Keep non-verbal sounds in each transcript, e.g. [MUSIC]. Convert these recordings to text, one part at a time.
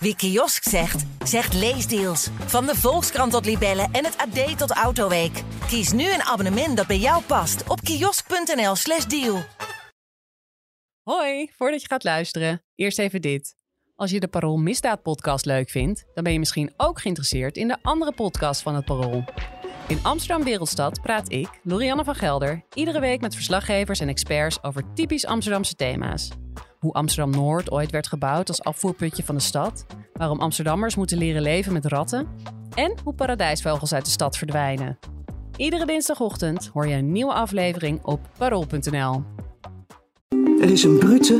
Wie kiosk zegt, zegt leesdeals. Van de Volkskrant tot Libellen en het AD tot Autoweek. Kies nu een abonnement dat bij jou past op kiosk.nl/slash deal. Hoi, voordat je gaat luisteren, eerst even dit. Als je de Parool Misdaad podcast leuk vindt, dan ben je misschien ook geïnteresseerd in de andere podcast van het Parool. In Amsterdam Wereldstad praat ik, Lorianne van Gelder, iedere week met verslaggevers en experts over typisch Amsterdamse thema's. Hoe Amsterdam Noord ooit werd gebouwd als afvoerputje van de stad, waarom Amsterdammers moeten leren leven met ratten en hoe paradijsvogels uit de stad verdwijnen. Iedere dinsdagochtend hoor je een nieuwe aflevering op parool.nl. Er is een brute,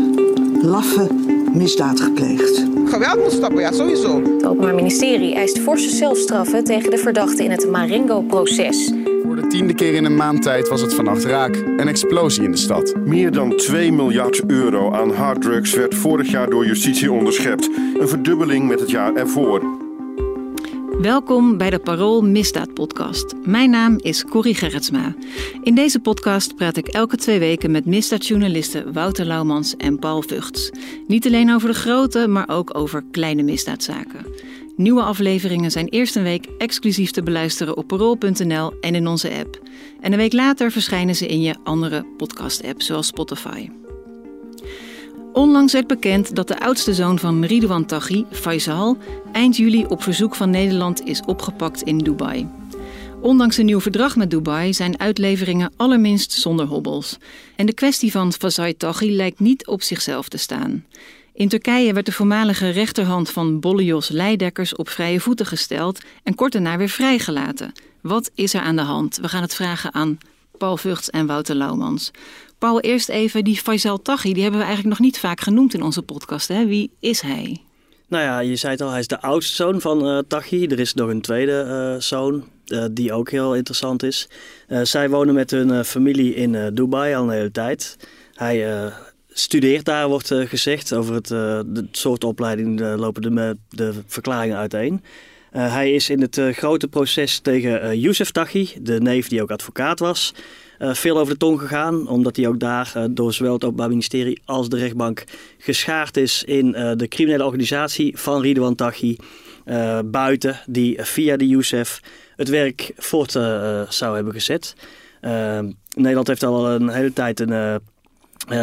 laffe misdaad gepleegd. Geweld moet stoppen, ja, sowieso. Het Openbaar Ministerie eist forse zelfstraffen tegen de verdachten in het Marengo-proces. Voor de tiende keer in een maand tijd was het vannacht raak. Een explosie in de stad. Meer dan 2 miljard euro aan harddrugs werd vorig jaar door justitie onderschept. Een verdubbeling met het jaar ervoor. Welkom bij de Parool Misdaad Podcast. Mijn naam is Corrie Gerritsma. In deze podcast praat ik elke twee weken met misdaadjournalisten Wouter Laumans en Paul Vugts. Niet alleen over de grote, maar ook over kleine misdaadzaken. Nieuwe afleveringen zijn eerst een week exclusief te beluisteren op parool.nl en in onze app. En een week later verschijnen ze in je andere podcast-app, zoals Spotify. Onlangs werd bekend dat de oudste zoon van Ridwan Taghi, Faisal, eind juli op verzoek van Nederland is opgepakt in Dubai. Ondanks een nieuw verdrag met Dubai zijn uitleveringen allerminst zonder hobbels. En de kwestie van Faisal Taghi lijkt niet op zichzelf te staan. In Turkije werd de voormalige rechterhand van Bollios Leidekkers op vrije voeten gesteld en kort daarna weer vrijgelaten. Wat is er aan de hand? We gaan het vragen aan Paul Vugts en Wouter Laumans. Paul, eerst even die Faisal Taghi, die hebben we eigenlijk nog niet vaak genoemd in onze podcast. Hè? Wie is hij? Nou ja, je zei het al, hij is de oudste zoon van uh, Taghi. Er is nog een tweede uh, zoon, uh, die ook heel interessant is. zij wonen met hun familie in Dubai al een hele tijd. Hij studeert daar, wordt gezegd. Over het, de soort opleiding lopen de, de verklaringen uiteen. hij is in het grote proces tegen Youssef Taghi, de neef die ook advocaat was... Uh, veel over de tong gegaan, omdat hij ook daar uh, door zowel het Openbaar Ministerie als de rechtbank geschaard is in uh, de criminele organisatie van Ridwan Taghi buiten, die via de Youssef het werk voort zou hebben gezet. Nederland heeft al een hele tijd een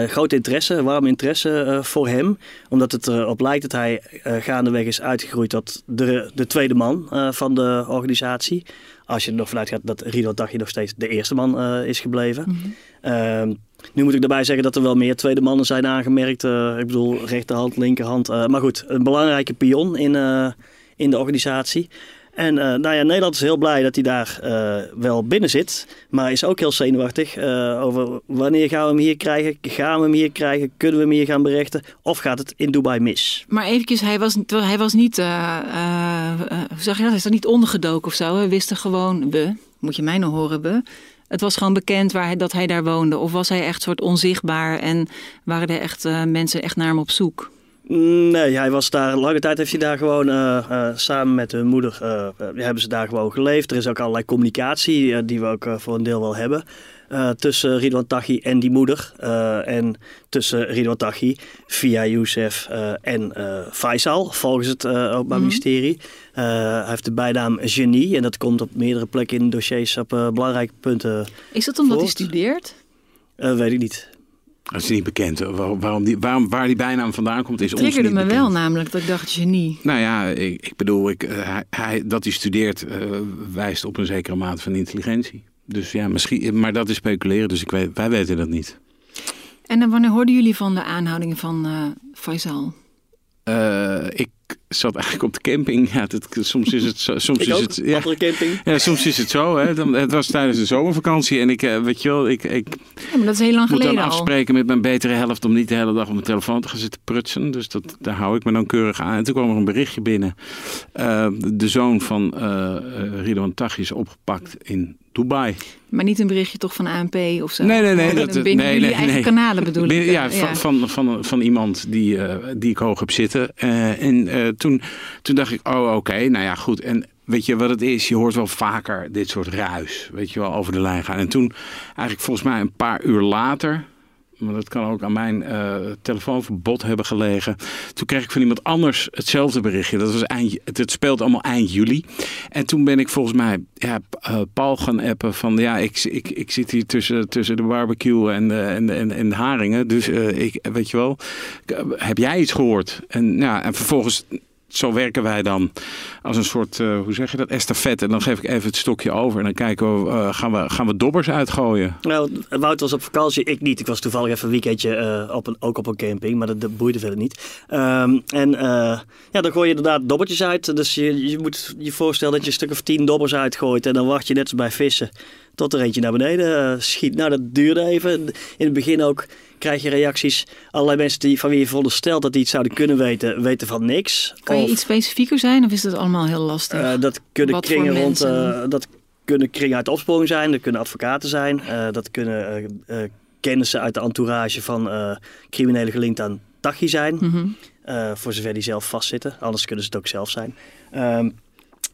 groot interesse, warm interesse voor hem. Omdat het erop lijkt dat hij gaandeweg is uitgegroeid tot de, de tweede man van de organisatie. Als je er nog vanuit gaat dat Rido Dagje nog steeds de eerste man is gebleven. Mm -hmm. nu moet ik daarbij zeggen dat er wel meer tweede mannen zijn aangemerkt. ik bedoel rechterhand, linkerhand. maar goed, een belangrijke pion in, in de organisatie. En uh, nou ja, Nederland is heel blij dat hij daar uh, wel binnen zit. Maar is ook heel zenuwachtig uh, over wanneer gaan we hem hier krijgen? Gaan we hem hier krijgen? Kunnen we hem hier gaan berechten? Of gaat het in Dubai mis? Maar eventjes, hij was, hij was niet, hoe zeg je dat? Hij is er niet ondergedoken of zo. We wisten gewoon, we, moet je mij nog horen, we. Het was gewoon bekend waar hij, dat hij daar woonde. Of was hij echt soort onzichtbaar en waren er echt mensen echt naar hem op zoek? Nee, hij was daar, lange tijd heeft hij daar gewoon uh, uh, samen met hun moeder, uh, hebben ze daar gewoon geleefd. Er is ook allerlei communicatie die we ook voor een deel wel hebben. tussen Ridwan Taghi en die moeder. en tussen Ridwan Taghi via Youssef en Faisal, volgens het Openbaar mm -hmm. Ministerie. hij heeft de bijnaam Genie en dat komt op meerdere plekken in dossiers op belangrijke punten Is dat omdat voort. hij studeert? weet ik niet. Dat is niet bekend. Waarom die, waarom, waar die bijnaam vandaan komt is ons niet me bekend. wel namelijk, dat ik dacht genie. Nou ja, ik, ik bedoel, ik, hij, hij, dat hij studeert uh, wijst op een zekere mate van intelligentie. Dus ja, misschien, maar dat is speculeren, dus ik weet, wij weten dat niet. En dan wanneer hoorden jullie van de aanhouding van uh, Faisal? Uh, ik zat eigenlijk op de camping. Ja, dat, soms is het zo. Soms ik is ook, het, ja, camping. Ja, soms is het zo. Hè. Dan, het was tijdens de zomervakantie en ik, weet je wel, ik, ik ja, maar dat is heel lang moet geleden dan afspreken al. met mijn betere helft om niet de hele dag op mijn telefoon te gaan zitten prutsen. Dus dat, daar hou ik me dan keurig aan. En toen kwam er een berichtje binnen. Uh, de zoon van uh, Ridwan Taghi is opgepakt in Dubai. Maar niet een berichtje toch van ANP of zo? Nee, nee, nee. Dat, binnen nee, jullie nee, eigen nee. kanalen bedoel ik. Binnen, ja, van, van, van, van, iemand die, uh, die ik hoog heb zitten. Uh, en uh, toen, toen dacht ik, oh oké, okay, nou ja goed. En weet je wat het is? Je hoort wel vaker dit soort ruis, weet je wel, over de lijn gaan. En toen eigenlijk volgens mij een paar uur later maar dat kan ook aan mijn uh, telefoonverbod hebben gelegen. Toen kreeg ik van iemand anders hetzelfde berichtje. Dat was eind, het, speelt allemaal eind juli. En toen ben ik volgens mij ja, uh, Paul gaan appen van ja, ik, ik, ik zit hier tussen, tussen de barbecue en en en, de haringen. Dus uh, ik, weet je wel, heb jij iets gehoord? En, ja, en vervolgens zo werken wij dan als een soort, uh, hoe zeg je dat, estafette. En dan geef ik even het stokje over en dan kijken we, uh, gaan, we gaan we dobbers uitgooien. Nou, Wout was op vakantie, ik niet. Ik was toevallig even een weekendje uh, op een, ook op een camping, maar dat, dat boeide verder niet. Um, en ja, dan gooi je inderdaad dobbertjes uit. Dus je, je moet je voorstellen dat je een stuk of tien dobbers uitgooit en dan wacht je net als bij vissen tot er eentje naar beneden schiet. Nou, dat duurde even. In het begin ook krijg je reacties. Allerlei mensen die, van wie je veronderstelt dat die iets zouden kunnen weten, weten van niks. Kan je iets specifieker zijn of is dat allemaal heel lastig? Uh, dat kunnen kringen rond. Uh, dat kunnen kringen uit opsporing zijn, dat kunnen advocaten zijn, uh, dat kunnen kennissen uit de entourage van criminelen gelinkt aan Tachi zijn. Mm -hmm. voor zover die zelf vastzitten. Anders kunnen ze het ook zelf zijn. Ehm,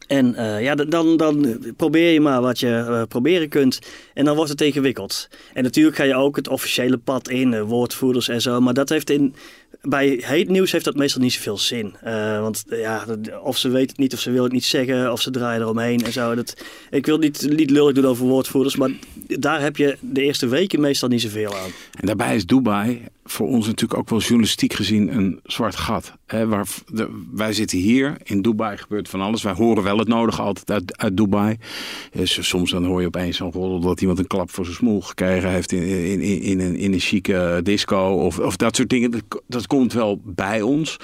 en uh, ja, dan, dan probeer je maar wat je uh, proberen kunt. En dan wordt het ingewikkeld. En natuurlijk ga je ook het officiële pad in, uh, woordvoerders en zo. Maar dat heeft in, bij heet nieuws heeft dat meestal niet zoveel zin. want ja, of ze weten het niet, of ze willen het niet zeggen, of ze draaien eromheen en zo. Dat, ik wil niet, niet lullig doen over woordvoerders, maar daar heb je de eerste weken meestal niet zoveel aan. En daarbij is Dubai voor ons natuurlijk ook wel journalistiek gezien een zwart gat. Hè, waar wij zitten hier, in Dubai gebeurt van alles. Wij horen wel het nodige altijd uit, Dubai. Dus soms dan hoor je opeens zo'n roddel dat iemand een klap voor zijn smoel gekregen heeft in, in, in, een, in een chique disco. Of, of dat soort dingen. Dat, komt wel bij ons.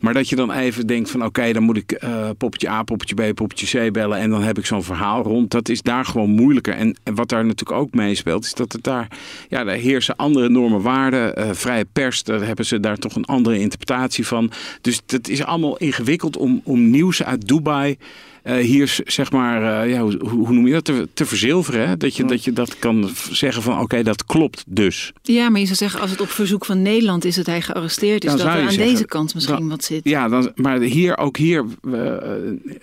Maar dat je dan even denkt van oké, dan moet ik uh, poppetje A, poppetje B, poppetje C bellen. En dan heb ik zo'n verhaal rond. Dat is daar gewoon moeilijker. En, wat daar natuurlijk ook meespeelt, is dat het daar, ja, heersen andere normen, waarden. Uh, vrije pers, daar hebben ze daar toch een andere interpretatie van. Dus het is allemaal ingewikkeld om, om nieuws uit Dubai uh, hier zeg maar, uh, ja, hoe, hoe, noem je dat, te, te verzilveren. Hè? Dat, je, dat je dat kan zeggen van oké, okay, dat klopt dus. Ja, maar je zou zeggen, als het op verzoek van Nederland is dat hij gearresteerd is, dan dat er aan zeggen, deze kant misschien dan, wat zit. Ja, dan, maar hier, ook hier uh,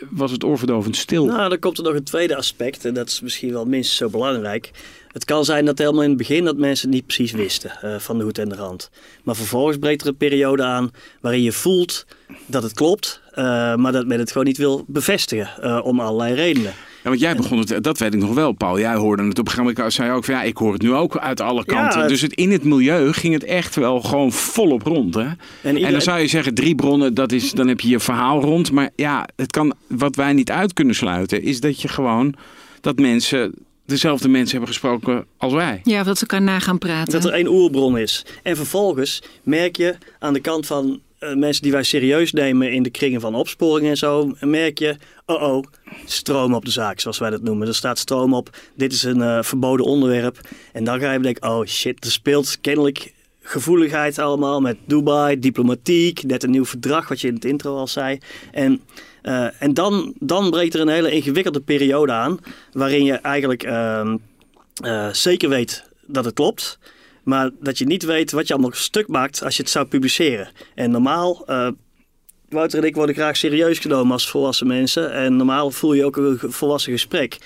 was het oorverdovend stil. Nou, dan komt er nog een tweede aspect en dat is misschien wel minstens zo belangrijk. Het kan zijn dat helemaal in het begin dat mensen het niet precies wisten uh, van de hoed en de rand. Maar vervolgens breekt er een periode aan waarin je voelt dat het klopt, uh, maar dat men het gewoon niet wil bevestigen uh, om allerlei redenen. Ja, want jij begon het, dat weet ik nog wel, Paul. Jij hoorde het op een gegeven moment, zei ook van ja, ik hoor het nu ook uit alle kanten. Ja, het... Dus het, in het milieu ging het echt wel gewoon volop rond. Hè? En, en, dan zou je zeggen, drie bronnen, dat is, dan heb je je verhaal rond. Maar ja, het kan, wat wij niet uit kunnen sluiten, is dat je gewoon, dat mensen dezelfde mensen hebben gesproken als wij. Ja, dat ze elkaar na gaan praten. Dat er één oerbron is. En vervolgens merk je aan de kant van uh, mensen die wij serieus nemen in de kringen van opsporing en zo, merk je, oh oh, stroom op de zaak, zoals wij dat noemen. Er staat stroom op, dit is een uh, verboden onderwerp. En dan ga je denken, oh shit, er speelt kennelijk gevoeligheid allemaal met Dubai, diplomatiek, net een nieuw verdrag, wat je in het intro al zei. En, uh, en dan, dan breekt er een hele ingewikkelde periode aan, waarin je eigenlijk uh, uh, zeker weet dat het klopt, maar dat je niet weet wat je allemaal stuk maakt als je het zou publiceren. En normaal uh, Wouter en ik worden graag serieus genomen als volwassen mensen. En normaal voel je ook een volwassen gesprek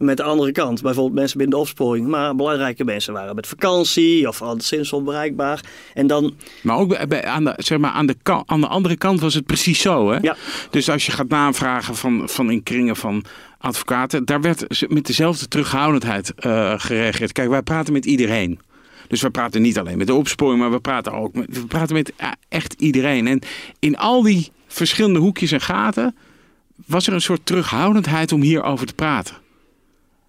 met de andere kant. Bijvoorbeeld mensen binnen de opsporing. Maar belangrijke mensen waren met vakantie of anderszins onbereikbaar. En dan... Maar ook bij, aan, de, zeg maar, aan, de, aan de andere kant was het precies zo. Hè? Ja. Dus als je gaat navragen van, van in kringen van advocaten. Daar werd met dezelfde terughoudendheid uh, gereageerd. Kijk, wij praten met iedereen. Dus we praten niet alleen met de opsporing, maar we praten ook met, we praten met echt iedereen. En in al die verschillende hoekjes en gaten was er een soort terughoudendheid om hierover te praten.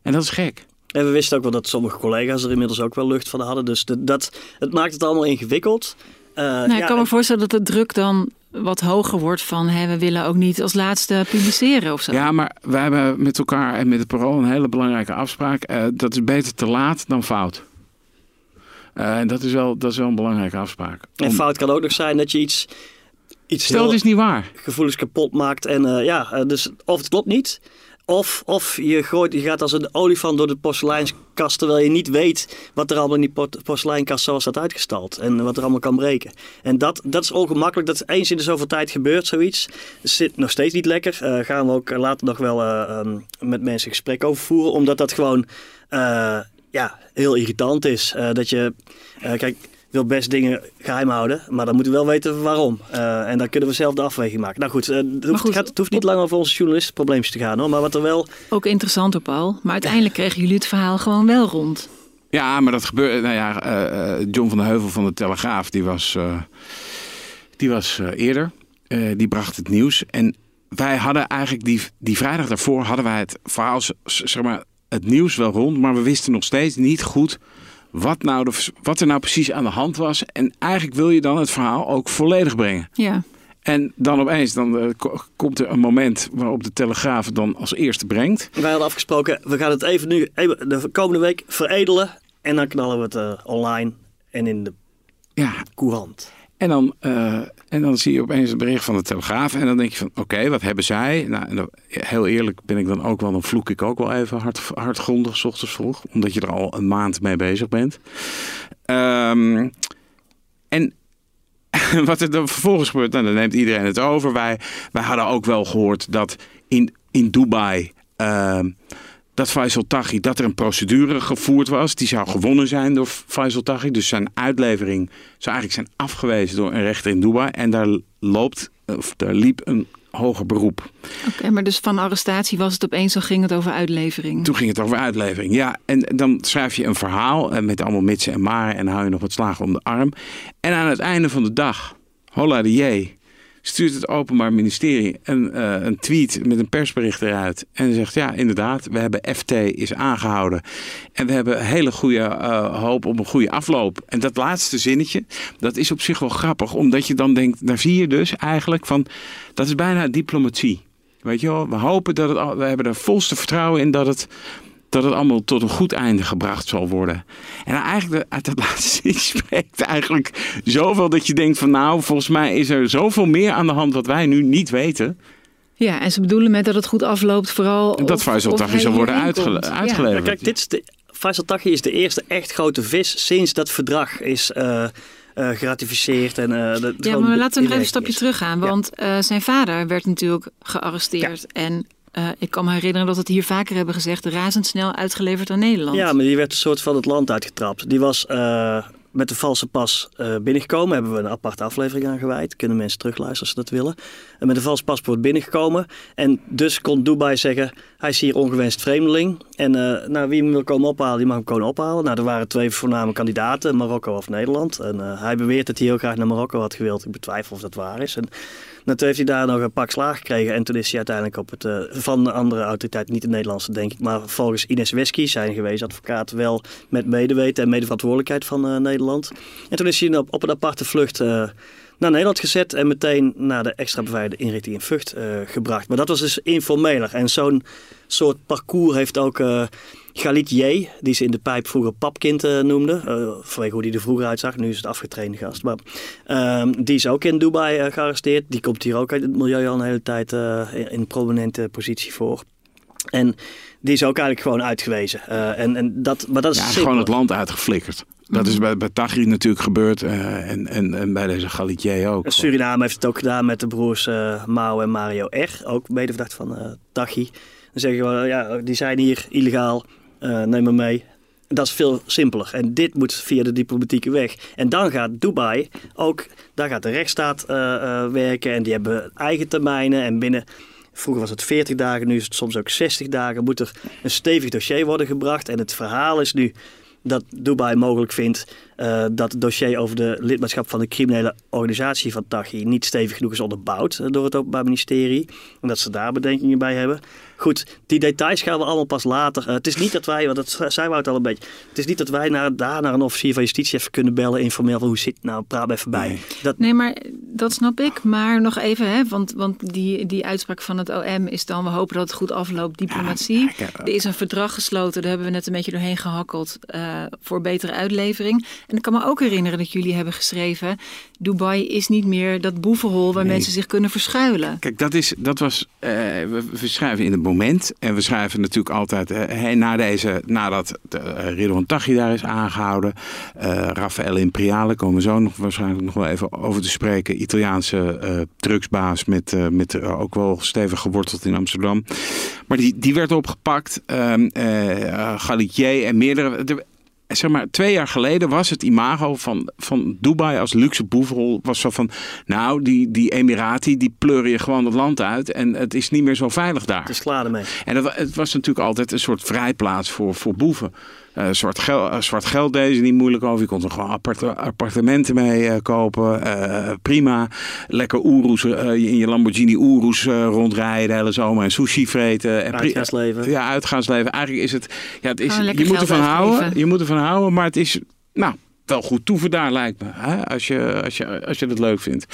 En dat is gek. En we wisten ook wel dat sommige collega's er inmiddels ook wel lucht van hadden. Dus dat, dat het maakt het allemaal ingewikkeld. Uh, nou, ik ja, kan me voorstellen dat de druk dan wat hoger wordt van hè, we willen ook niet als laatste publiceren of zo. Ja, maar wij hebben met elkaar en met het parool een hele belangrijke afspraak. Uh, dat is beter te laat dan fout. Uh, en dat is, wel, dat is wel een belangrijke afspraak. En fout kan ook nog zijn dat je iets... iets Stel, het is niet waar. Gevoelens kapot maakt. En uh, ja, dus of het klopt niet... Of, of je, gooit, je gaat als een olifant door de porseleinkast terwijl je niet weet wat er allemaal in die porseleinkast zo staat uitgestald. En wat er allemaal kan breken. En dat, dat is ongemakkelijk. Dat eens in de zoveel tijd gebeurt zoiets. Zit nog steeds niet lekker. Uh, gaan we ook later nog wel uh, um, met mensen gesprek over voeren. Omdat dat gewoon uh, ja, heel irritant is. dat je, kijk, wil best dingen geheim houden, maar dan moeten we wel weten waarom. Uh, en dan kunnen we zelf de afweging maken. Nou goed, uh, het, hoeft, goed, het, hoeft, niet lang over onze journalistenprobleempjes te gaan hoor. Maar wat er wel... Ook interessant op Paul. Maar uiteindelijk kregen jullie het verhaal gewoon wel rond. Ja, maar dat gebeurde. Nou ja, uh, John van der Heuvel van de Telegraaf, die was, die was eerder. die bracht het nieuws. En wij hadden eigenlijk die, die vrijdag daarvoor hadden wij het verhaal, zeg maar, het nieuws wel rond. Maar we wisten nog steeds niet goed wat, nou de, wat er nou precies aan de hand was. En eigenlijk wil je dan het verhaal ook volledig brengen. Ja. En dan opeens dan, uh, komt er een moment waarop de Telegraaf het dan als eerste brengt. Wij hadden afgesproken, we gaan het even nu even de komende week veredelen. En dan knallen we het uh, online en in de ja. courant. En dan, uh, en dan zie je opeens een bericht van de Telegraaf. En dan denk je van, oké, wat hebben zij? Nou, heel eerlijk ben ik dan ook wel, dan vloek ik ook wel even hard, hardgrondig, s ochtends vroeg. Omdat je er al een maand mee bezig bent. Um, en [LAUGHS] wat er dan vervolgens gebeurt, nou, dan neemt iedereen het over. Wij, wij hadden ook wel gehoord dat in, in Dubai... Uh, dat Faisal Taghi, dat er een procedure gevoerd was. Die zou gewonnen zijn door Faisal Taghi. Dus zijn uitlevering zou eigenlijk zijn afgewezen door een rechter in Dubai. En daar, loopt, of daar liep een hoger beroep. Oké, maar dus van arrestatie was het opeens, dan ging het over uitlevering? Toen ging het over uitlevering, ja. En dan schrijf je een verhaal eh, met allemaal mitsen en maren en hou je nog wat slagen om de arm. En aan het einde van de dag, holla de jee, stuurt het Openbaar Ministerie een, uh, een tweet met een persbericht eruit. En zegt: Ja, inderdaad, we hebben FT is aangehouden. En we hebben hele goede uh, hoop op een goede afloop. En dat laatste zinnetje, dat is op zich wel grappig, omdat je dan denkt: daar zie je dus eigenlijk van dat is bijna diplomatie. Weet je wel, we hopen dat het, we hebben er volste vertrouwen in dat het dat het allemaal tot een goed einde gebracht zal worden. En eigenlijk uit dat [LAUGHS] laatste spreekt eigenlijk zoveel dat je denkt van nou, volgens mij is er zoveel meer aan de hand wat wij nu niet weten. Ja, en ze bedoelen met dat het goed afloopt vooral... Dat Faisal Taghi zal worden uitge uitgeleverd. Ja. kijk, dit is de, Faisal Taghi is de eerste echt grote vis sinds dat verdrag is... Uh, uh, geratificeerd. En, uh, ja, maar laten we nog even een stapje terug gaan. Want ja. zijn vader werd natuurlijk gearresteerd. Ja. En uh, ik kan me herinneren dat we het hier vaker hebben gezegd, razendsnel uitgeleverd aan Nederland. Ja, maar die werd een soort van het land uitgetrapt. Die was uh, met de valse pas uh, binnengekomen. Hebben we een aparte aflevering aan gewijd. Kunnen mensen terugluisteren als ze dat willen. En met een vals paspoort binnengekomen. En dus kon Dubai zeggen, hij is hier ongewenst vreemdeling. En nou, wie hem wil komen ophalen, die mag hem komen ophalen. Nou, er waren twee voorname kandidaten, Marokko of Nederland. En hij beweert dat hij heel graag naar Marokko had gewild. Ik betwijfel of dat waar is. En nou, toen heeft hij daar nog een pak slaag gekregen. En toen is hij uiteindelijk op het, uh, van de andere autoriteit, niet de Nederlandse denk ik, maar volgens Ines Wesky, zijn geweest advocaat, wel met medeweten en medeverantwoordelijkheid van uh, Nederland. En toen is hij op, op een aparte vlucht uh, naar Nederland gezet en meteen naar de extra beveiligde inrichting in Vught gebracht. Maar dat was dus informeler. En zo'n soort parcours heeft ook Galit J, die ze in de pijp vroeger papkind uh, noemde. Uh, vanwege hoe die er vroeger uitzag. Nu is het afgetrainde gast. Maar uh, die is ook in Dubai uh, gearresteerd. Die komt hier ook uit het milieu al een hele tijd in een prominente positie voor. En die is ook eigenlijk gewoon uitgewezen. en, en dat, maar dat is ja, gewoon het land uitgeflikkerd. Dat is bij, bij Tagri natuurlijk gebeurd en, en, en bij deze Galitier ook. Suriname heeft het ook gedaan met de broers Mao en Mario R. Ook medeverdacht van uh, Taghi. Dan zeggen we, ja, die zijn hier illegaal uh, neem me mee. Dat is veel simpeler. En dit moet via de diplomatieke weg. En dan gaat Dubai ook, daar gaat de rechtsstaat uh, uh, werken. En die hebben eigen termijnen. En binnen, vroeger was het 40 dagen, nu is het soms ook 60 dagen. Moet er een stevig dossier worden gebracht. En het verhaal is nu dat Dubai mogelijk vindt uh, dat het dossier over de lidmaatschap van de criminele organisatie van Taghi niet stevig genoeg is onderbouwd door het Openbaar Ministerie. En dat ze daar bedenkingen bij hebben. Goed, die details gaan we allemaal pas later. Uh, het is niet dat wij, want dat zijn we het al een beetje. Het is niet dat wij naar, daar naar een officier van justitie even kunnen bellen, informeel van hoe zit nou, praat even bij. Nee. Dat... nee, maar dat snap ik. Maar nog even, hè, want, want die, die uitspraak van het OM is dan, we hopen dat het goed afloopt, diplomatie. Ja, er is een verdrag gesloten, daar hebben we net een beetje doorheen gehakkeld uh, voor betere uitlevering. En ik kan me ook herinneren dat jullie hebben geschreven, Dubai is niet meer dat boevenhol waar nee. mensen zich kunnen verschuilen. Kijk, dat, is, dat was, uh, we, we schrijven in het moment. En we schrijven natuurlijk altijd, uh, na deze, nadat de, uh, Ridwan Taghi daar is aangehouden. Uh, Raffaele Imperiale komen we zo nog waarschijnlijk nog wel even over te spreken. Italiaanse drugsbaas met, met ook wel stevig geworteld in Amsterdam. Maar die, die werd opgepakt. Uh, Galitier en meerdere. De, zeg maar, twee jaar geleden was het imago van, van Dubai als luxe boevrol was zo van, nou, die, die Emirati, die pleuren je gewoon het land uit en het is niet meer zo veilig daar. Het is klaar ermee. En het, het was natuurlijk altijd een soort vrijplaats voor, voor boeven. Uh, zwart, geld, uh, zwart geld deze niet moeilijk over. Je kon er gewoon appart appartementen mee uh, kopen. prima. Lekker Oeroes in je Lamborghini Oeroes rondrijden de hele zomer. En sushi vreten. En uitgaansleven. Ja, uitgaansleven. Eigenlijk is het... Ja, het is, je moet ervan houden. Je moet ervan houden. Maar het is... Nou, wel goed toeven daar lijkt me. Hè? Als, je, als, je, als je het leuk vindt.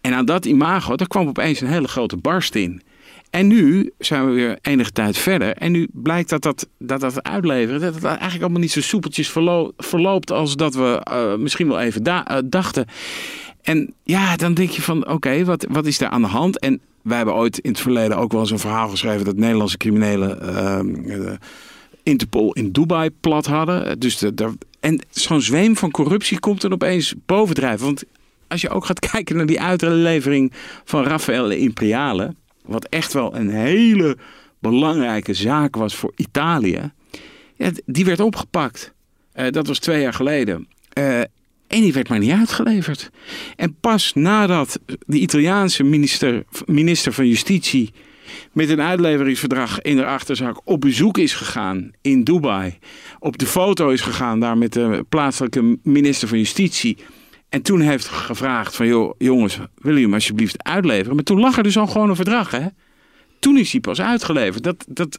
En aan dat imago, daar kwam opeens een hele grote barst in. En nu zijn we weer enige tijd verder. En nu blijkt dat dat, dat, dat uitleveren, dat het eigenlijk allemaal niet zo soepeltjes verloopt als dat we uh, misschien wel even da uh, dachten. En ja, dan denk je van oké, wat, wat is daar aan de hand? En wij hebben ooit in het verleden ook wel eens een verhaal geschreven dat Nederlandse criminelen uh, Interpol in Dubai plat hadden. Dus de en zo'n zweem van corruptie komt er opeens bovendrijven. Want als je ook gaat [LAUGHS] kijken naar die uitlevering van Rafael Imperiale wat echt wel een hele belangrijke zaak was voor Italië, die werd opgepakt. Uh, dat was twee jaar geleden. Uh, en die werd maar niet uitgeleverd. En pas nadat de Italiaanse minister, minister van Justitie met een uitleveringsverdrag in de achterzak op bezoek is gegaan in Dubai. Op de foto is gegaan daar met de plaatselijke minister van Justitie. En toen heeft gevraagd van, joh, jongens, willen jullie hem alsjeblieft uitleveren? Maar toen lag er dus al gewoon een verdrag, hè? Toen is hij pas uitgeleverd. Dat, dat,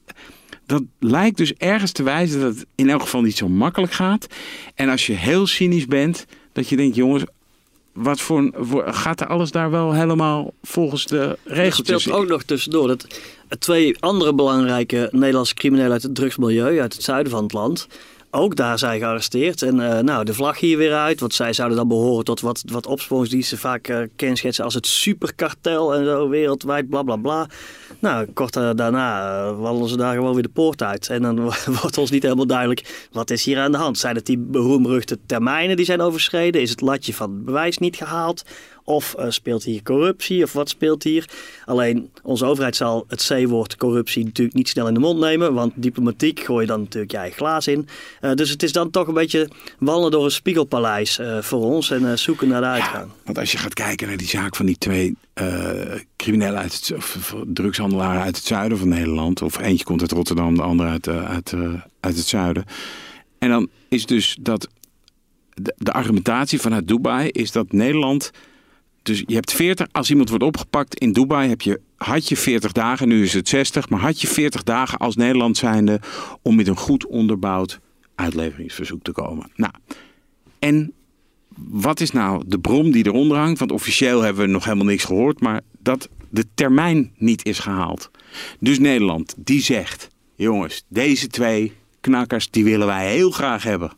dat lijkt dus ergens te wijzen dat het in elk geval niet zo makkelijk gaat. En als je heel cynisch bent, dat je denkt, jongens, wat voor, gaat er alles daar wel helemaal volgens de regels? Er speelt ook nog tussendoor dat twee andere belangrijke Nederlandse criminelen uit het drugsmilieu, uit het zuiden van het land, ook daar zijn gearresteerd. En uh, nou, de vlag hier weer uit. Want zij zouden dan behoren tot wat, wat opsporingsdiensten vaak uh, kenschetsen als het superkartel en zo wereldwijd, bla bla bla. Nou, kort uh, daarna wandelen ze daar gewoon weer de poort uit. En dan [LAUGHS] wordt ons niet helemaal duidelijk wat is hier aan de hand. Zijn het die beroemruchte termijnen die zijn overschreden? Is het latje van bewijs niet gehaald? Of uh, speelt hier corruptie? Of wat speelt hier? Alleen onze overheid zal het C-woord corruptie natuurlijk niet snel in de mond nemen. Want diplomatiek gooi je dan natuurlijk je eigen glaas in. Uh, dus het is dan toch een beetje wandelen door een spiegelpaleis uh, voor ons en zoeken naar de uitgang. Ja, want als je gaat kijken naar die zaak van die twee criminelen uit het, of, drugshandelaren uit het zuiden van Nederland. Of eentje komt uit Rotterdam, de andere uit, uit, uit het zuiden. En dan is dus dat de, de argumentatie vanuit Dubai is dat Nederland dus je hebt 40, als iemand wordt opgepakt in Dubai, heb je, had je 40 dagen, nu is het 60, maar had je 40 dagen als Nederland zijnde om met een goed onderbouwd uitleveringsverzoek te komen. Nou, en wat is nou de brom die eronder hangt? Want officieel hebben we nog helemaal niks gehoord, maar dat de termijn niet is gehaald. Dus Nederland, die zegt, jongens, deze twee knakkers, die willen wij heel graag hebben.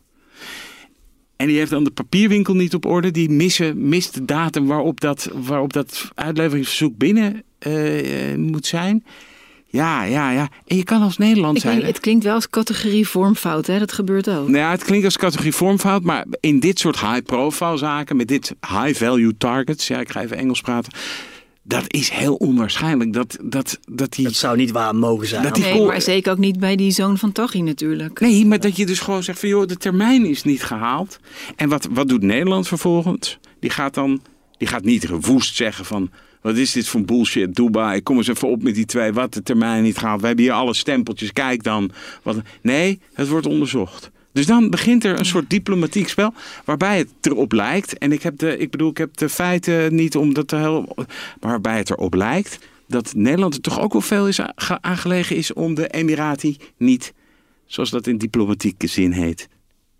En die heeft dan de papierwinkel niet op orde. Die missen, mist de datum waarop dat, waarop dat uitleveringsverzoek binnen uh, moet zijn. Ja, ja, ja. En je kan als Nederland zijn. het klinkt wel als categorie vormfout, hè? Dat gebeurt ook. Nou ja, het klinkt als categorie vormfout. Maar in dit soort high-profile zaken, met dit high-value targets. Ja, ik ga even Engels praten dat is heel onwaarschijnlijk. Dat, dat, dat, die, dat zou niet waar mogen zijn. Dat die nee, maar zeker ook niet bij die zoon van Taghi natuurlijk. Nee, maar dat je dus gewoon zegt van joh, de termijn is niet gehaald. En wat, wat doet Nederland vervolgens? Die gaat dan, die gaat niet gewoest zeggen van... Wat is dit voor bullshit, Dubai? Kom eens even op met die twee. Wat de termijn niet gehaald. We hebben hier alle stempeltjes. Kijk dan. Wat... Nee, het wordt onderzocht. Dus dan begint er een soort diplomatiek spel waarbij het erop lijkt. En ik heb de, ik bedoel, ik heb de feiten niet om dat te. Maar waarbij het erop lijkt dat Nederland er toch ook wel veel is aangelegen is om de Emirati niet, zoals dat in diplomatieke zin heet,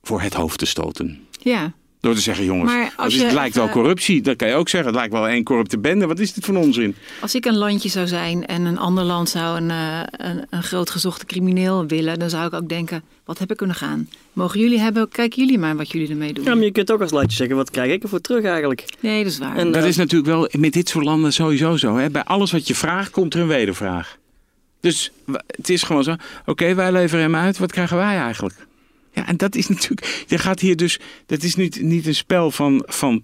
voor het hoofd te stoten. Ja. Door te zeggen, jongens, als het lijkt wel corruptie. Dan kan je ook zeggen, het lijkt wel één corrupte bende. Wat is dit voor onzin? Als ik een landje zou zijn en een ander land zou een, uh, een, een groot gezochte crimineel willen... dan zou ik ook denken, wat heb ik kunnen gaan? Mogen jullie hebben, kijk jullie maar wat jullie ermee doen. Ja, maar je kunt ook als landje zeggen, wat krijg ik ervoor terug eigenlijk? Nee, dat is waar. En dat uh, is natuurlijk wel met dit soort landen sowieso zo. Hè? Bij alles wat je vraagt, komt er een wedervraag. Dus het is gewoon zo, oké, wij leveren hem uit. Wat krijgen wij eigenlijk? Ja, en dat is natuurlijk. Je gaat hier dus. Dat is niet, niet een spel van, van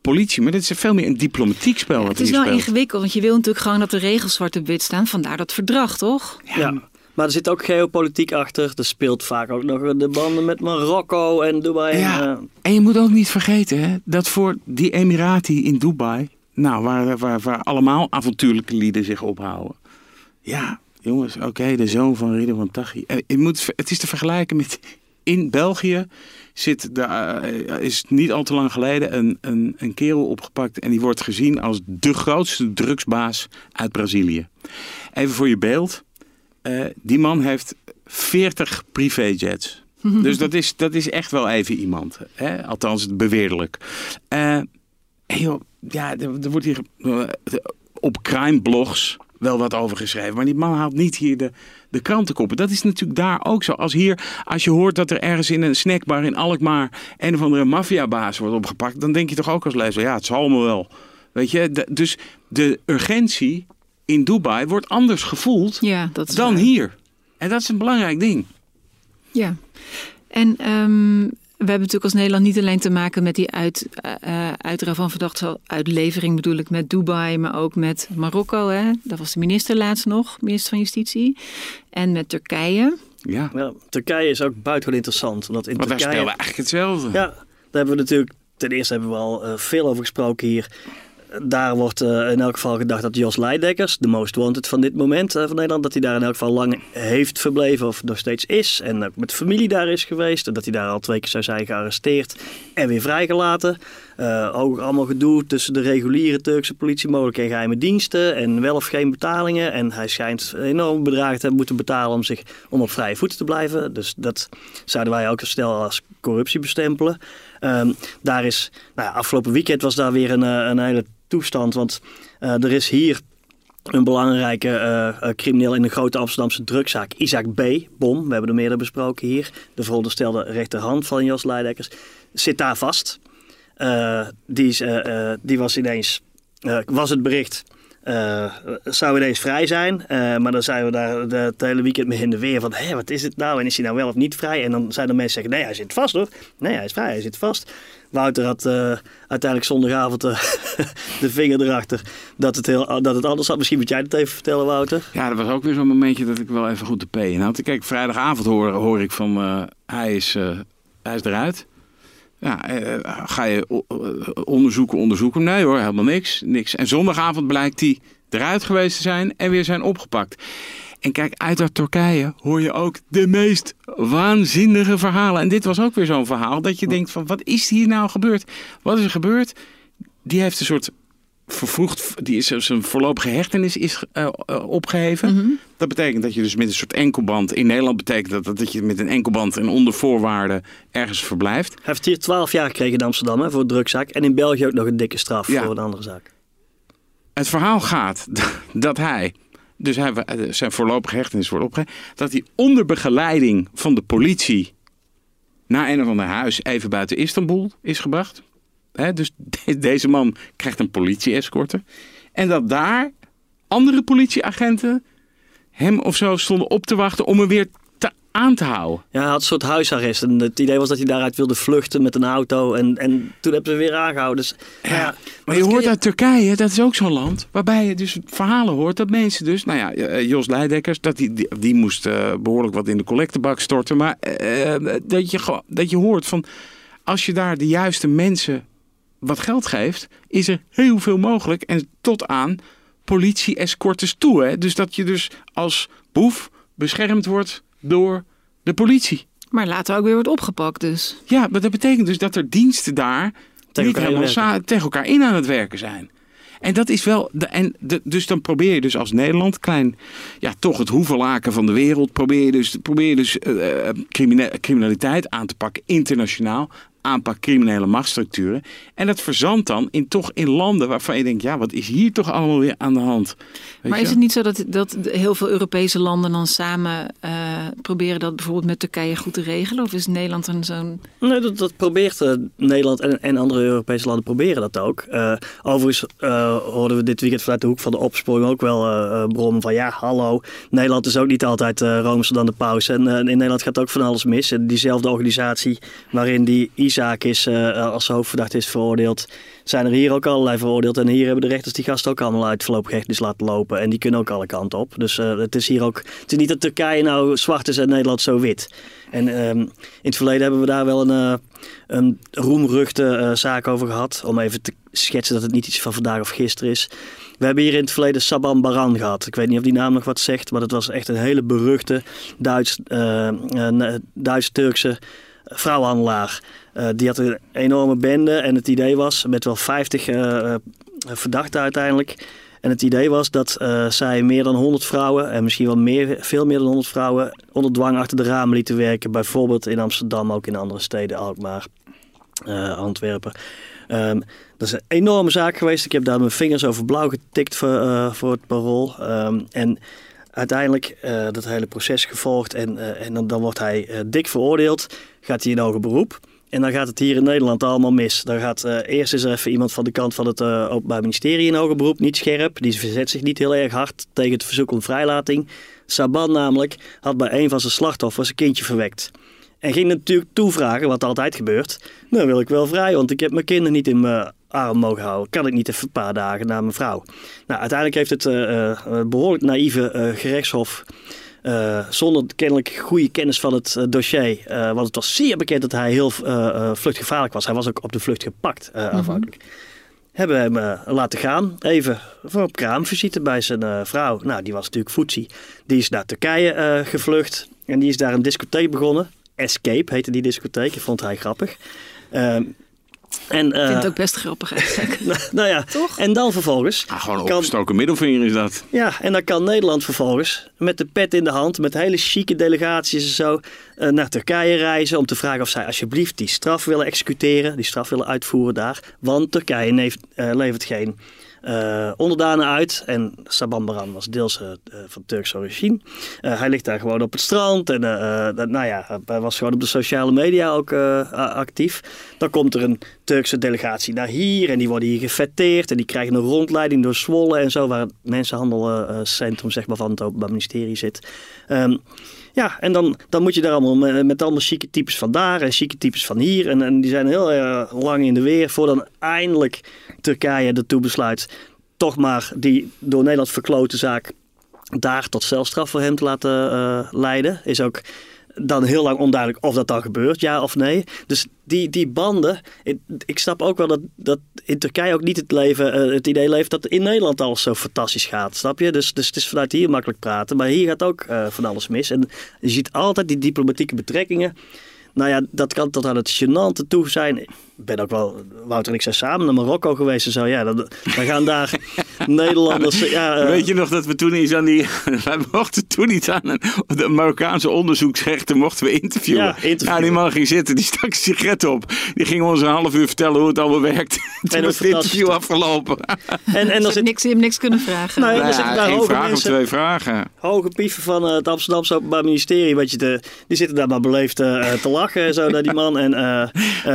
politie, maar dit is veel meer een diplomatiek spel. het is wel ingewikkeld, want je wil natuurlijk gewoon dat de regels zwart op wit staan. Vandaar dat verdrag, toch? Ja. Maar er zit ook geopolitiek achter. Er speelt vaak ook nog de banden met Marokko en Dubai. Ja. En, En je moet ook niet vergeten hè, dat voor die Emirati in Dubai, nou, waar, waar, waar allemaal avontuurlijke lieden zich ophouden. Ja, jongens, oké, de zoon van Ridwan Taghi. Eh, Je moet, het is te vergelijken met in België zit de, eh, is niet al te lang geleden een, een, een kerel opgepakt en die wordt gezien als de grootste drugsbaas uit Brazilië. Even voor je beeld, eh, die man heeft 40 privéjets. [LAUGHS] Dus dat is, dat is echt wel even iemand. Hè? Althans, beweerlijk. En joh, ja, er, er wordt hier op crime blogs wel wat over geschreven. Maar die man haalt niet hier de, de krantenkoppen. Dat is natuurlijk daar ook zo. Als hier, als je hoort dat er ergens in een snackbar in Alkmaar een of andere maffiabaas wordt opgepakt, dan denk je toch ook als lezer, ja, het zal allemaal wel. Weet je, de- dus de urgentie in Dubai wordt anders gevoeld Ja, dat dan waar. hier. En dat is een belangrijk ding. Ja. En ehm, we hebben natuurlijk als Nederland niet alleen te maken met die uit, eh uitruil van verdachte uitlevering, bedoel ik met Dubai, maar ook met Marokko. Hè? Dat was de minister laatst nog, minister van Justitie. En met Turkije. Ja, ja, Turkije is ook buitengewoon interessant. Omdat in want daar Turkije... spelen we eigenlijk hetzelfde. Ja, daar hebben we natuurlijk... Ten eerste hebben we al eh, veel over gesproken hier. Daar wordt eh, in elk geval gedacht dat Jos Leidekkers, de most wanted van dit moment eh, van Nederland, dat hij daar in elk geval lang heeft verbleven of nog steeds is. En ook met familie daar is geweest. En dat hij daar al twee keer zou zijn gearresteerd en weer vrijgelaten. Eh, ook allemaal gedoe tussen de reguliere Turkse politie, mogelijk en geheime diensten. En wel of geen betalingen. En hij schijnt enorm bedragen te hebben moeten betalen om, zich, om op vrije voeten te blijven. Dus dat zouden wij ook snel als corruptie bestempelen. Ehm, daar is, nou afgelopen weekend was daar weer een, een hele toestand. Want eh, er is hier een belangrijke eh, eh, crimineel in de grote Amsterdamse drugzaak, Isaac B. Bom. We hebben er meerdere besproken hier. De veronderstelde rechterhand van Jos Leidekkers. Zit daar vast. Die, is, die was ineens, was het bericht, eh, zou ineens vrij zijn. Eh, maar dan zijn we daar het hele weekend mee in de weer van, hé, wat is het nou? En is hij nou wel of niet vrij? En dan zijn er mensen zeggen, nee, hij zit vast hoor. Nee, hij is vrij, hij zit vast. Wouter had eh, uiteindelijk zondagavond [LAUGHS] de vinger erachter dat het, heel, dat het anders had. Misschien moet jij het even vertellen, Wouter. Ja, dat was ook weer zo'n momentje dat ik wel even goed de P in had. Kijk, vrijdagavond hoor, ik van hij, is, hij is eruit. Ja, eh, ga je onderzoeken, onderzoeken? Nee hoor, helemaal niks, niks. En zondagavond blijkt hij eruit geweest te zijn en weer zijn opgepakt. En kijk, uit dat Turkije hoor je ook de meest waanzinnige verhalen. En dit was ook weer zo'n verhaal dat je denkt van, wat is hier nou gebeurd? Wat is er gebeurd? Die heeft een soort vervroegd, die is zijn voorlopige hechtenis is eh, eh, opgeheven. Dat betekent dat je dus met een soort enkelband, in Nederland betekent dat, dat je met een enkelband en onder voorwaarden ergens verblijft. Hij heeft hier 12 jaar gekregen in Amsterdam hè, voor een drugzaak. En in België ook nog een dikke straf Ja. voor een andere zaak. Het verhaal gaat [LAUGHS] dat hij, dus hij, zijn voorlopige hechtenis wordt opgeheven, dat hij onder begeleiding van de politie naar een of ander huis even buiten Istanbul is gebracht. Hè, dus de- deze man krijgt een politie-escorte. En dat daar andere politieagenten hem of zo stonden op te wachten om hem weer te, aan te houden. Ja, hij had een soort huisarrest. En het idee was dat hij daaruit wilde vluchten met een auto. En, en toen hebben ze weer aangehouden. Dus, nou ja, Maar je hoort uit Turkije, dat is ook zo'n land, waarbij je dus verhalen hoort dat mensen dus, nou ja, eh, Jos Leidekkers, dat die, die, die moest eh, behoorlijk wat in de collectebak storten, maar eh, dat, je, dat je hoort van, als je daar de juiste mensen wat geld geeft, is er heel veel mogelijk en tot aan politie-escortes toe. Hè? Dus dat je dus als boef beschermd wordt door de politie. Maar later ook weer wordt opgepakt dus. Ja, maar dat betekent dus dat er diensten daar Tegen niet elkaar helemaal tegen elkaar in aan het werken zijn. En dat is wel. De, en de, dus dan probeer je dus als Nederland, klein, ja, toch het hoevelaken van de wereld, probeer je dus, probeer je dus eh, eh, criminaliteit aan te pakken, internationaal. Aanpak criminele machtsstructuren. En dat verzandt dan in toch in landen waarvan je denkt, ja, wat is hier toch allemaal weer aan de hand? Weet maar je is het niet zo dat, dat heel veel Europese landen dan samen eh, proberen dat bijvoorbeeld met Turkije goed te regelen? Of is Nederland dan zo'n... Nee, dat, dat probeert eh, Nederland en, en andere Europese landen proberen dat ook. Eh, overigens eh, hoorden we dit weekend vanuit de hoek van de opsporing ook wel bronnen van ja, hallo, Nederland is ook niet altijd eh roomser dan de paus. En in Nederland gaat ook van alles mis. En diezelfde organisatie waarin die Isaac zaak is, uh, als hoofdverdachte is veroordeeld, zijn er hier ook allerlei veroordeeld. En hier hebben de rechters die gasten ook allemaal uit voorlopig hechtenis laten lopen. En die kunnen ook alle kanten op. Dus uh, het is hier ook, het is niet dat Turkije nou zwart is en Nederland zo wit. En um, in het verleden hebben we daar wel een, een roemruchte zaak over gehad. Om even te schetsen dat het niet iets van vandaag of gisteren is. We hebben hier in het verleden Saban Baran gehad. Ik weet niet of die naam nog wat zegt, maar dat was echt een hele beruchte Duits, Duits-Turkse vrouwenhandelaar. Uh, die had een enorme bende en het idee was, met wel 50 uh, verdachten uiteindelijk. En het idee was dat uh, zij meer dan 100 vrouwen, en misschien wel meer, veel meer dan 100 vrouwen, onder dwang achter de ramen lieten werken. Bijvoorbeeld in Amsterdam, ook in andere steden, Alkmaar, Antwerpen. Um, dat is een enorme zaak geweest. Ik heb daar mijn vingers over blauw getikt voor, uh, voor het parool. Um, en uiteindelijk uh, dat hele proces gevolgd. En, uh, en dan, wordt hij dik veroordeeld. Gaat hij in hoger beroep. En dan gaat het hier in Nederland allemaal mis. Dan gaat, eerst is er even iemand van de kant van het Openbaar Ministerie in hoger beroep. Niet scherp. Die verzet zich niet heel erg hard tegen het verzoek om vrijlating. Saban namelijk had bij een van zijn slachtoffers een kindje verwekt. En ging natuurlijk toevragen, wat altijd gebeurt. Nou wil ik wel vrij, want ik heb mijn kinderen niet in mijn arm mogen houden. Kan ik niet even een paar dagen naar mijn vrouw? Nou, uiteindelijk heeft het uh, uh, behoorlijk naïeve uh, gerechtshof... zonder kennelijk goede kennis van het dossier. want het was zeer bekend dat hij heel vluchtgevaarlijk was. Hij was ook op de vlucht gepakt, mm -hmm. afhankelijk. Hebben hem laten gaan. Even voor op kraamvisite bij zijn vrouw. Nou, die was natuurlijk Foetsie. Die is naar Turkije gevlucht. En die is daar een discotheek begonnen. Escape heette die discotheek. Dat vond hij grappig. Ehm, en, uh, ik vind het ook best grappig eigenlijk. [LAUGHS] [LAUGHS] nou, nou, ja, Toch? En dan vervolgens... Ah, gewoon een opgestoken middelvinger is dat. Ja, en dan kan Nederland vervolgens met de pet in de hand... met hele chique delegaties en zo... Uh, naar Turkije reizen om te vragen of zij alsjeblieft die straf willen executeren. Die straf willen uitvoeren daar. Want Turkije uh, levert geen uh, onderdanen uit. En Saban Baran was deels uh, van Turks origine. Uh, hij ligt daar gewoon op het strand. En nou ja, hij was gewoon op de sociale media ook actief. Dan komt er een Turkse delegatie naar hier. En die worden hier gefetteerd. En die krijgen een rondleiding door Zwolle en zo. Waar het mensenhandelcentrum zeg maar, van het Openbaar Ministerie zit. Um, ja, en dan, dan moet je daar allemaal met, allemaal chique types van daar en chique types van hier. En, en die zijn heel uh, lang in de weer voor dan eindelijk Turkije ertoe besluit toch maar die door Nederland verklote zaak daar tot celstraf voor hem te laten uh, leiden. Is ook dan heel lang onduidelijk of dat dan gebeurt, ja of nee. Dus die, die banden, ik, ik snap ook wel dat, dat in Turkije ook niet het, leven, uh, het idee leeft dat in Nederland alles zo fantastisch gaat, snap je? Dus, dus het is vanuit hier makkelijk praten, maar hier gaat ook uh, van alles mis. En je ziet altijd die diplomatieke betrekkingen. Nou ja, dat kan tot aan het gênante toe zijn ben ook wel, Wouter en ik zijn samen naar Marokko geweest en zo. Ja, dan gaan daar [LAUGHS] [LAUGHS] Nederlanders... Ja, uh... Weet je nog dat we toen iets aan die... [LAUGHS] wij mochten toen iets aan een, de Marokkaanse onderzoeksrechter mochten we interviewen. Ja, interviewen. Nou, die man ging zitten, die stak een sigaret op. Die ging ons een half uur vertellen hoe het allemaal werkt. [LAUGHS] toen was het interview afgelopen. En, en dan zit niks, hem niks kunnen vragen. Nee, daar hoge vraag mensen, of twee vragen. Hoge pieven van uh, het Amsterdamse Openbaar Ministerie. Weet je, de, die zitten daar maar beleefd uh, te lachen en zo naar die man. En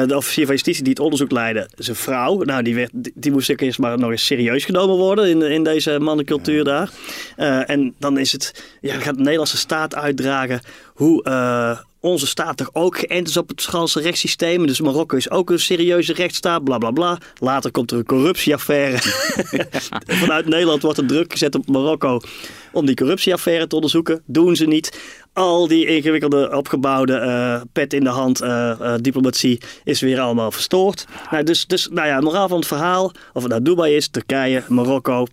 de officier van justitie die het onderzoek leidde, zijn vrouw. Nou, die, werd, die moest ook eerst maar nog eens serieus genomen worden in, in deze mannencultuur daar. Uh, en dan is het, ja, gaat de Nederlandse staat uitdragen hoe uh, onze staat toch ook geënt is op het Franse rechtssysteem. Dus Marokko is ook een serieuze rechtsstaat, bla bla bla. Later komt er een corruptieaffaire. [LAUGHS] Vanuit Nederland wordt er druk gezet op Marokko om die corruptieaffaire te onderzoeken. Doen ze niet al die ingewikkelde, opgebouwde uh, pet in de hand uh, diplomatie is weer allemaal verstoord. Nou, dus, dus, nou ja, moraal van het verhaal, of het nou Dubai is, Turkije, Marokko,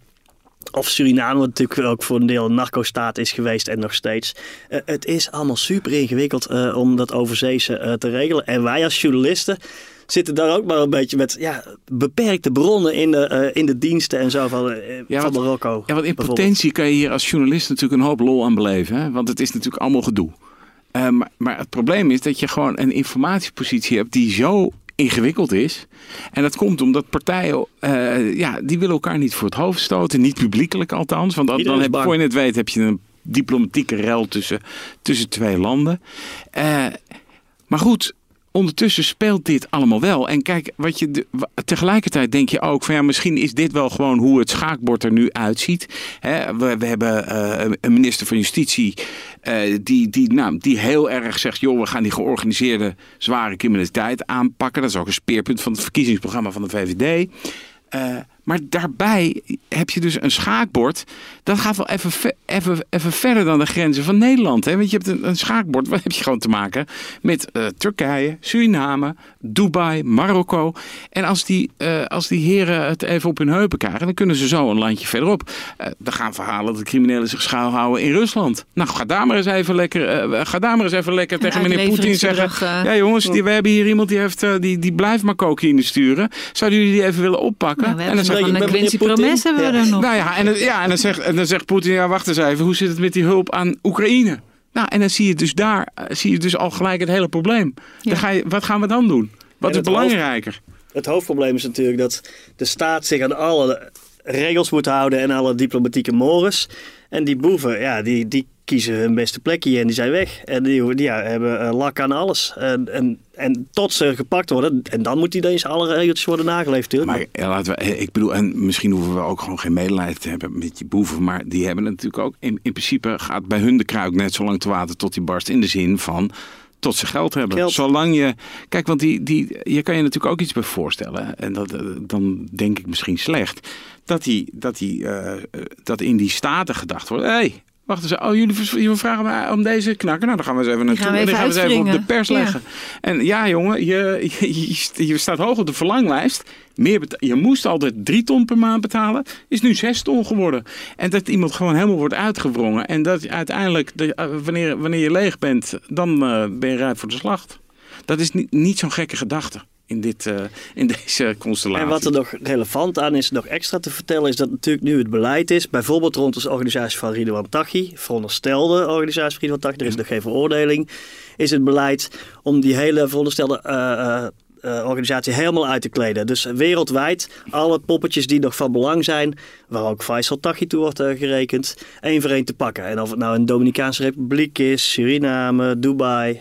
of Suriname, wat natuurlijk ook voor een deel een narco-staat is geweest en nog steeds. Uh, het is allemaal super ingewikkeld uh, om dat overzeese uh, te regelen. En wij als journalisten zitten daar ook maar een beetje met ja, beperkte bronnen in de, in de diensten en zo van, ja, van Marokko. Ja, want in potentie kan je hier als journalist natuurlijk een hoop lol aan beleven. Hè? Want het is natuurlijk allemaal gedoe. Maar, maar het probleem is dat je gewoon een informatiepositie hebt die zo ingewikkeld is. En dat komt omdat partijen, uh, ja, die willen elkaar niet voor het hoofd stoten. Niet publiekelijk althans. Want dan, dan heb, voor je het weet heb je een diplomatieke rel tussen, tussen twee landen. Uh, maar goed, ondertussen speelt dit allemaal wel. En kijk, wat je tegelijkertijd denk je ook van ja, misschien is dit wel gewoon hoe het schaakbord er nu uitziet. We, hebben eh, een minister van Justitie eh, die, die, nou, die heel erg zegt: joh, we gaan die georganiseerde zware criminaliteit aanpakken. Dat is ook een speerpunt van het verkiezingsprogramma van de VVD. Eh, maar daarbij heb je dus een schaakbord. Dat gaat wel even, ve- even, even verder dan de grenzen van Nederland. Hè? Want je hebt een, een schaakbord. Wat heb je gewoon te maken met eh, Turkije, Suriname, Dubai, Marokko. En als die, eh, als die heren het even op hun heupen krijgen, dan kunnen ze zo een landje verderop. Eh er gaan verhalen dat de criminelen zich schuilhouden in Rusland. Nou, ga daar maar eens even lekker, ga daar maar eens even lekker tegen meneer Poetin zeggen. Ja, jongens, die, we hebben hier iemand die, heeft, die, die blijft maar cocaïne sturen. Zouden jullie die even willen oppakken? Nou, En dan van een Quincy Promes hebben we er nog. nou ja, en, het- ja, en, dan zegt, en dan zegt Poetin, ja, wacht eens even, hoe zit het met die hulp aan Oekraïne? Nou, en dan zie je dus daar, eh, zie je dus al gelijk het hele probleem. Dan ga je, wat gaan we dan doen? Wat En is het belangrijker? Het hoofdprobleem is natuurlijk dat de staat zich aan alle regels moet houden en alle diplomatieke mores. En die boeven, ja, die, die kiezen hun beste plekje en die zijn weg. En die, die ja, hebben eh, lak aan alles. En, en, en tot ze gepakt worden, en dan moet die eens alle regeltjes worden nageleefd. Maar ja, laten we, eh, ik bedoel, en misschien hoeven we ook gewoon geen medelijden te hebben met die boeven. Maar die hebben natuurlijk ook, in, in principe gaat bij hun de kruik net zo lang te water tot die barst. In de zin van, tot ze geld hebben. Geld. Zolang je, kijk, want die, die, je kan je natuurlijk ook iets bij voorstellen. En dat, eh, dan denk ik misschien slecht. Dat, die, dat, die, dat in die staten gedacht wordt, hé, hey, Wacht eens, oh, jullie, jullie vragen mij om deze knakker. Nou, dan gaan we eens even naartoe. gaan we En gaan we even op de pers Ja. leggen. En ja, jongen, je, je, je staat hoog op de verlanglijst. Meer je moest altijd drie ton per maand betalen. Is nu zes ton geworden. En dat iemand gewoon helemaal wordt uitgewrongen. En dat uiteindelijk, de- eh, wanneer, wanneer je leeg bent, dan eh, ben je rijp voor de slacht. Dat is niet, niet zo'n gekke gedachte in, dit, eh, in deze constellatie. En wat er nog relevant aan is, nog extra te vertellen, is dat natuurlijk nu het beleid is, bijvoorbeeld rond de organisatie van Ridwan Taghi, veronderstelde organisatie van Ridwan Taghi, er is nog geen veroordeling, is het beleid om die hele veronderstelde eh, eh, organisatie helemaal uit te kleden. Dus wereldwijd, alle poppetjes die nog van belang zijn, waar ook Faisal Taghi toe wordt gerekend, één voor één te pakken. En of het nou een Dominicaanse Republiek is, Suriname, Dubai.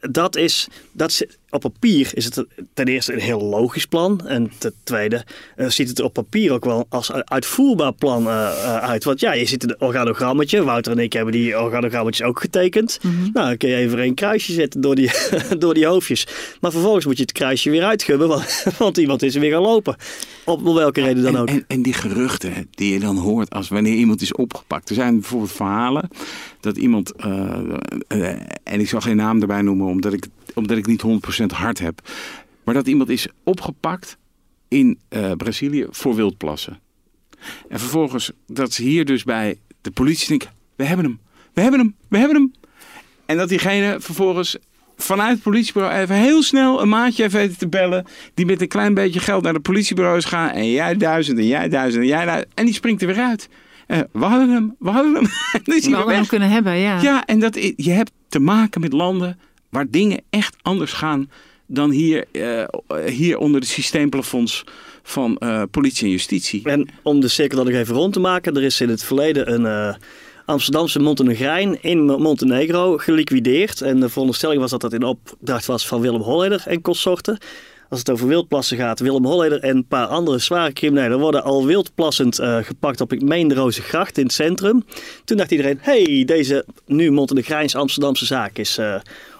dat is, dat is, op papier is het ten eerste een heel logisch plan. En ten tweede eh, ziet het er op papier ook wel als uitvoerbaar plan eh, eh, uit. Want ja, je ziet een organogrammetje. Wouter en ik hebben die organogrammetjes ook getekend. Nou, dan kun je even een kruisje zetten door die, [LAUGHS] door die hoofdjes. Maar vervolgens moet je het kruisje weer uitgubben, want, [LAUGHS] want iemand is er weer gaan lopen. Op welke reden dan en, ook. En, en die geruchten die je dan hoort als wanneer iemand is opgepakt. Er zijn bijvoorbeeld verhalen dat iemand, en ik zal geen naam erbij noemen omdat ik, omdat ik niet 100% hard heb. Maar dat iemand is opgepakt in eh, Brazilië voor wildplassen. En vervolgens dat ze hier dus bij de politie denken, we hebben hem, we hebben hem, we hebben hem. En dat diegene vervolgens vanuit het politiebureau even heel snel een maatje heeft weten te bellen. Die met een klein beetje geld naar de politiebureau is gaan. En jij duizend en jij duizend en jij duizend. En die springt er weer uit. Eh, we hadden hem, we hadden hem. [LAUGHS] We hadden hem kunnen hebben, ja. Ja, en dat, je hebt te maken met landen waar dingen echt anders gaan dan hier, eh, hier onder de systeemplafonds van eh, politie en justitie. En om de cirkel nog even rond te maken, er is in het verleden een eh, Amsterdamse Montenegrijn in Montenegro geliquideerd. En de veronderstelling was dat dat in opdracht was van Willem Holleder en consorten. Als het over wildplassen gaat, Willem Holleder en een paar andere zware criminelen worden al wildplassend gepakt op, ik meen, de Rozengracht in het centrum. Toen dacht iedereen, hey, deze nu Montenegrijns Amsterdamse zaak is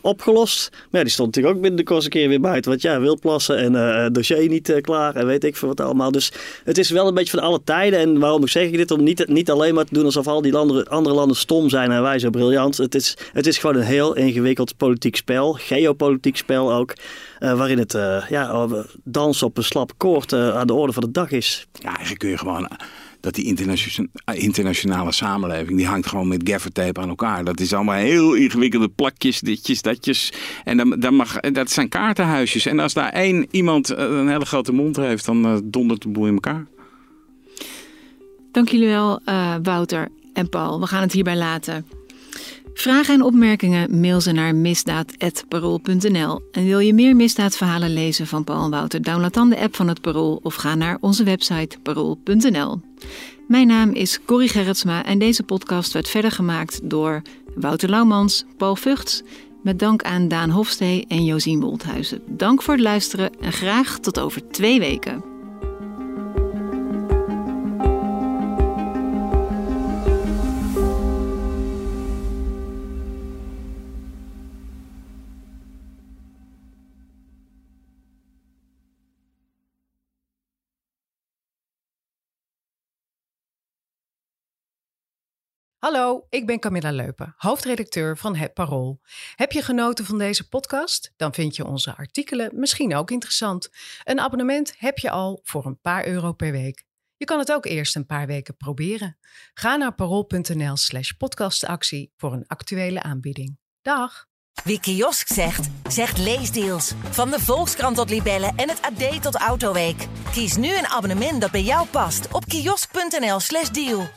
opgelost. Maar die stond natuurlijk ook binnen de kortste keer weer buiten. Want ja, wildplassen en eh, dossier niet eh, klaar en weet ik veel wat allemaal. Dus het is wel een beetje van alle tijden. En waarom zeg ik dit? Om niet, niet alleen maar te doen alsof al die andere, andere landen stom zijn en wij zo briljant. Het is, het is gewoon een heel ingewikkeld politiek spel. Geopolitiek spel ook. eh, waarin het ja, dansen op een slap koord aan de orde van de dag is. Ja, eigenlijk kun je gewoon dat die internation- internationale samenleving, die hangt gewoon met gaffertape aan elkaar. Dat is allemaal heel ingewikkelde plakjes, ditjes, datjes. En dan, dan mag, dat zijn kaartenhuisjes. En als daar één iemand eh, een hele grote mond heeft, dan eh, dondert de boel in elkaar. Dank jullie wel, eh, Wouter en Paul. We gaan het hierbij laten. Vragen en opmerkingen mail ze naar misdaad.parool.nl. En wil je meer misdaadverhalen lezen van Paul en Wouter? Download dan de app van het Parool of ga naar onze website parool.nl. Mijn naam is Corrie Gerritsma en deze podcast werd verder gemaakt door Wouter Laumans, Paul Vugts, Met dank aan Daan Hofstee en Josien Wolthuizen. Dank voor het luisteren en graag tot over twee weken. Hallo, ik ben Camilla Leupen, hoofdredacteur van Het Parool. Heb je genoten van deze podcast? Dan vind je onze artikelen misschien ook interessant. Een abonnement heb je al voor een paar euro per week. Je kan het ook eerst een paar weken proberen. Ga naar parool.nl slash podcastactie voor een actuele aanbieding. Dag! Wie kiosk zegt, zegt leesdeals. Van de Volkskrant tot Libellen en het AD tot Autoweek. Kies nu een abonnement dat bij jou past op kiosk.nl/slash deal.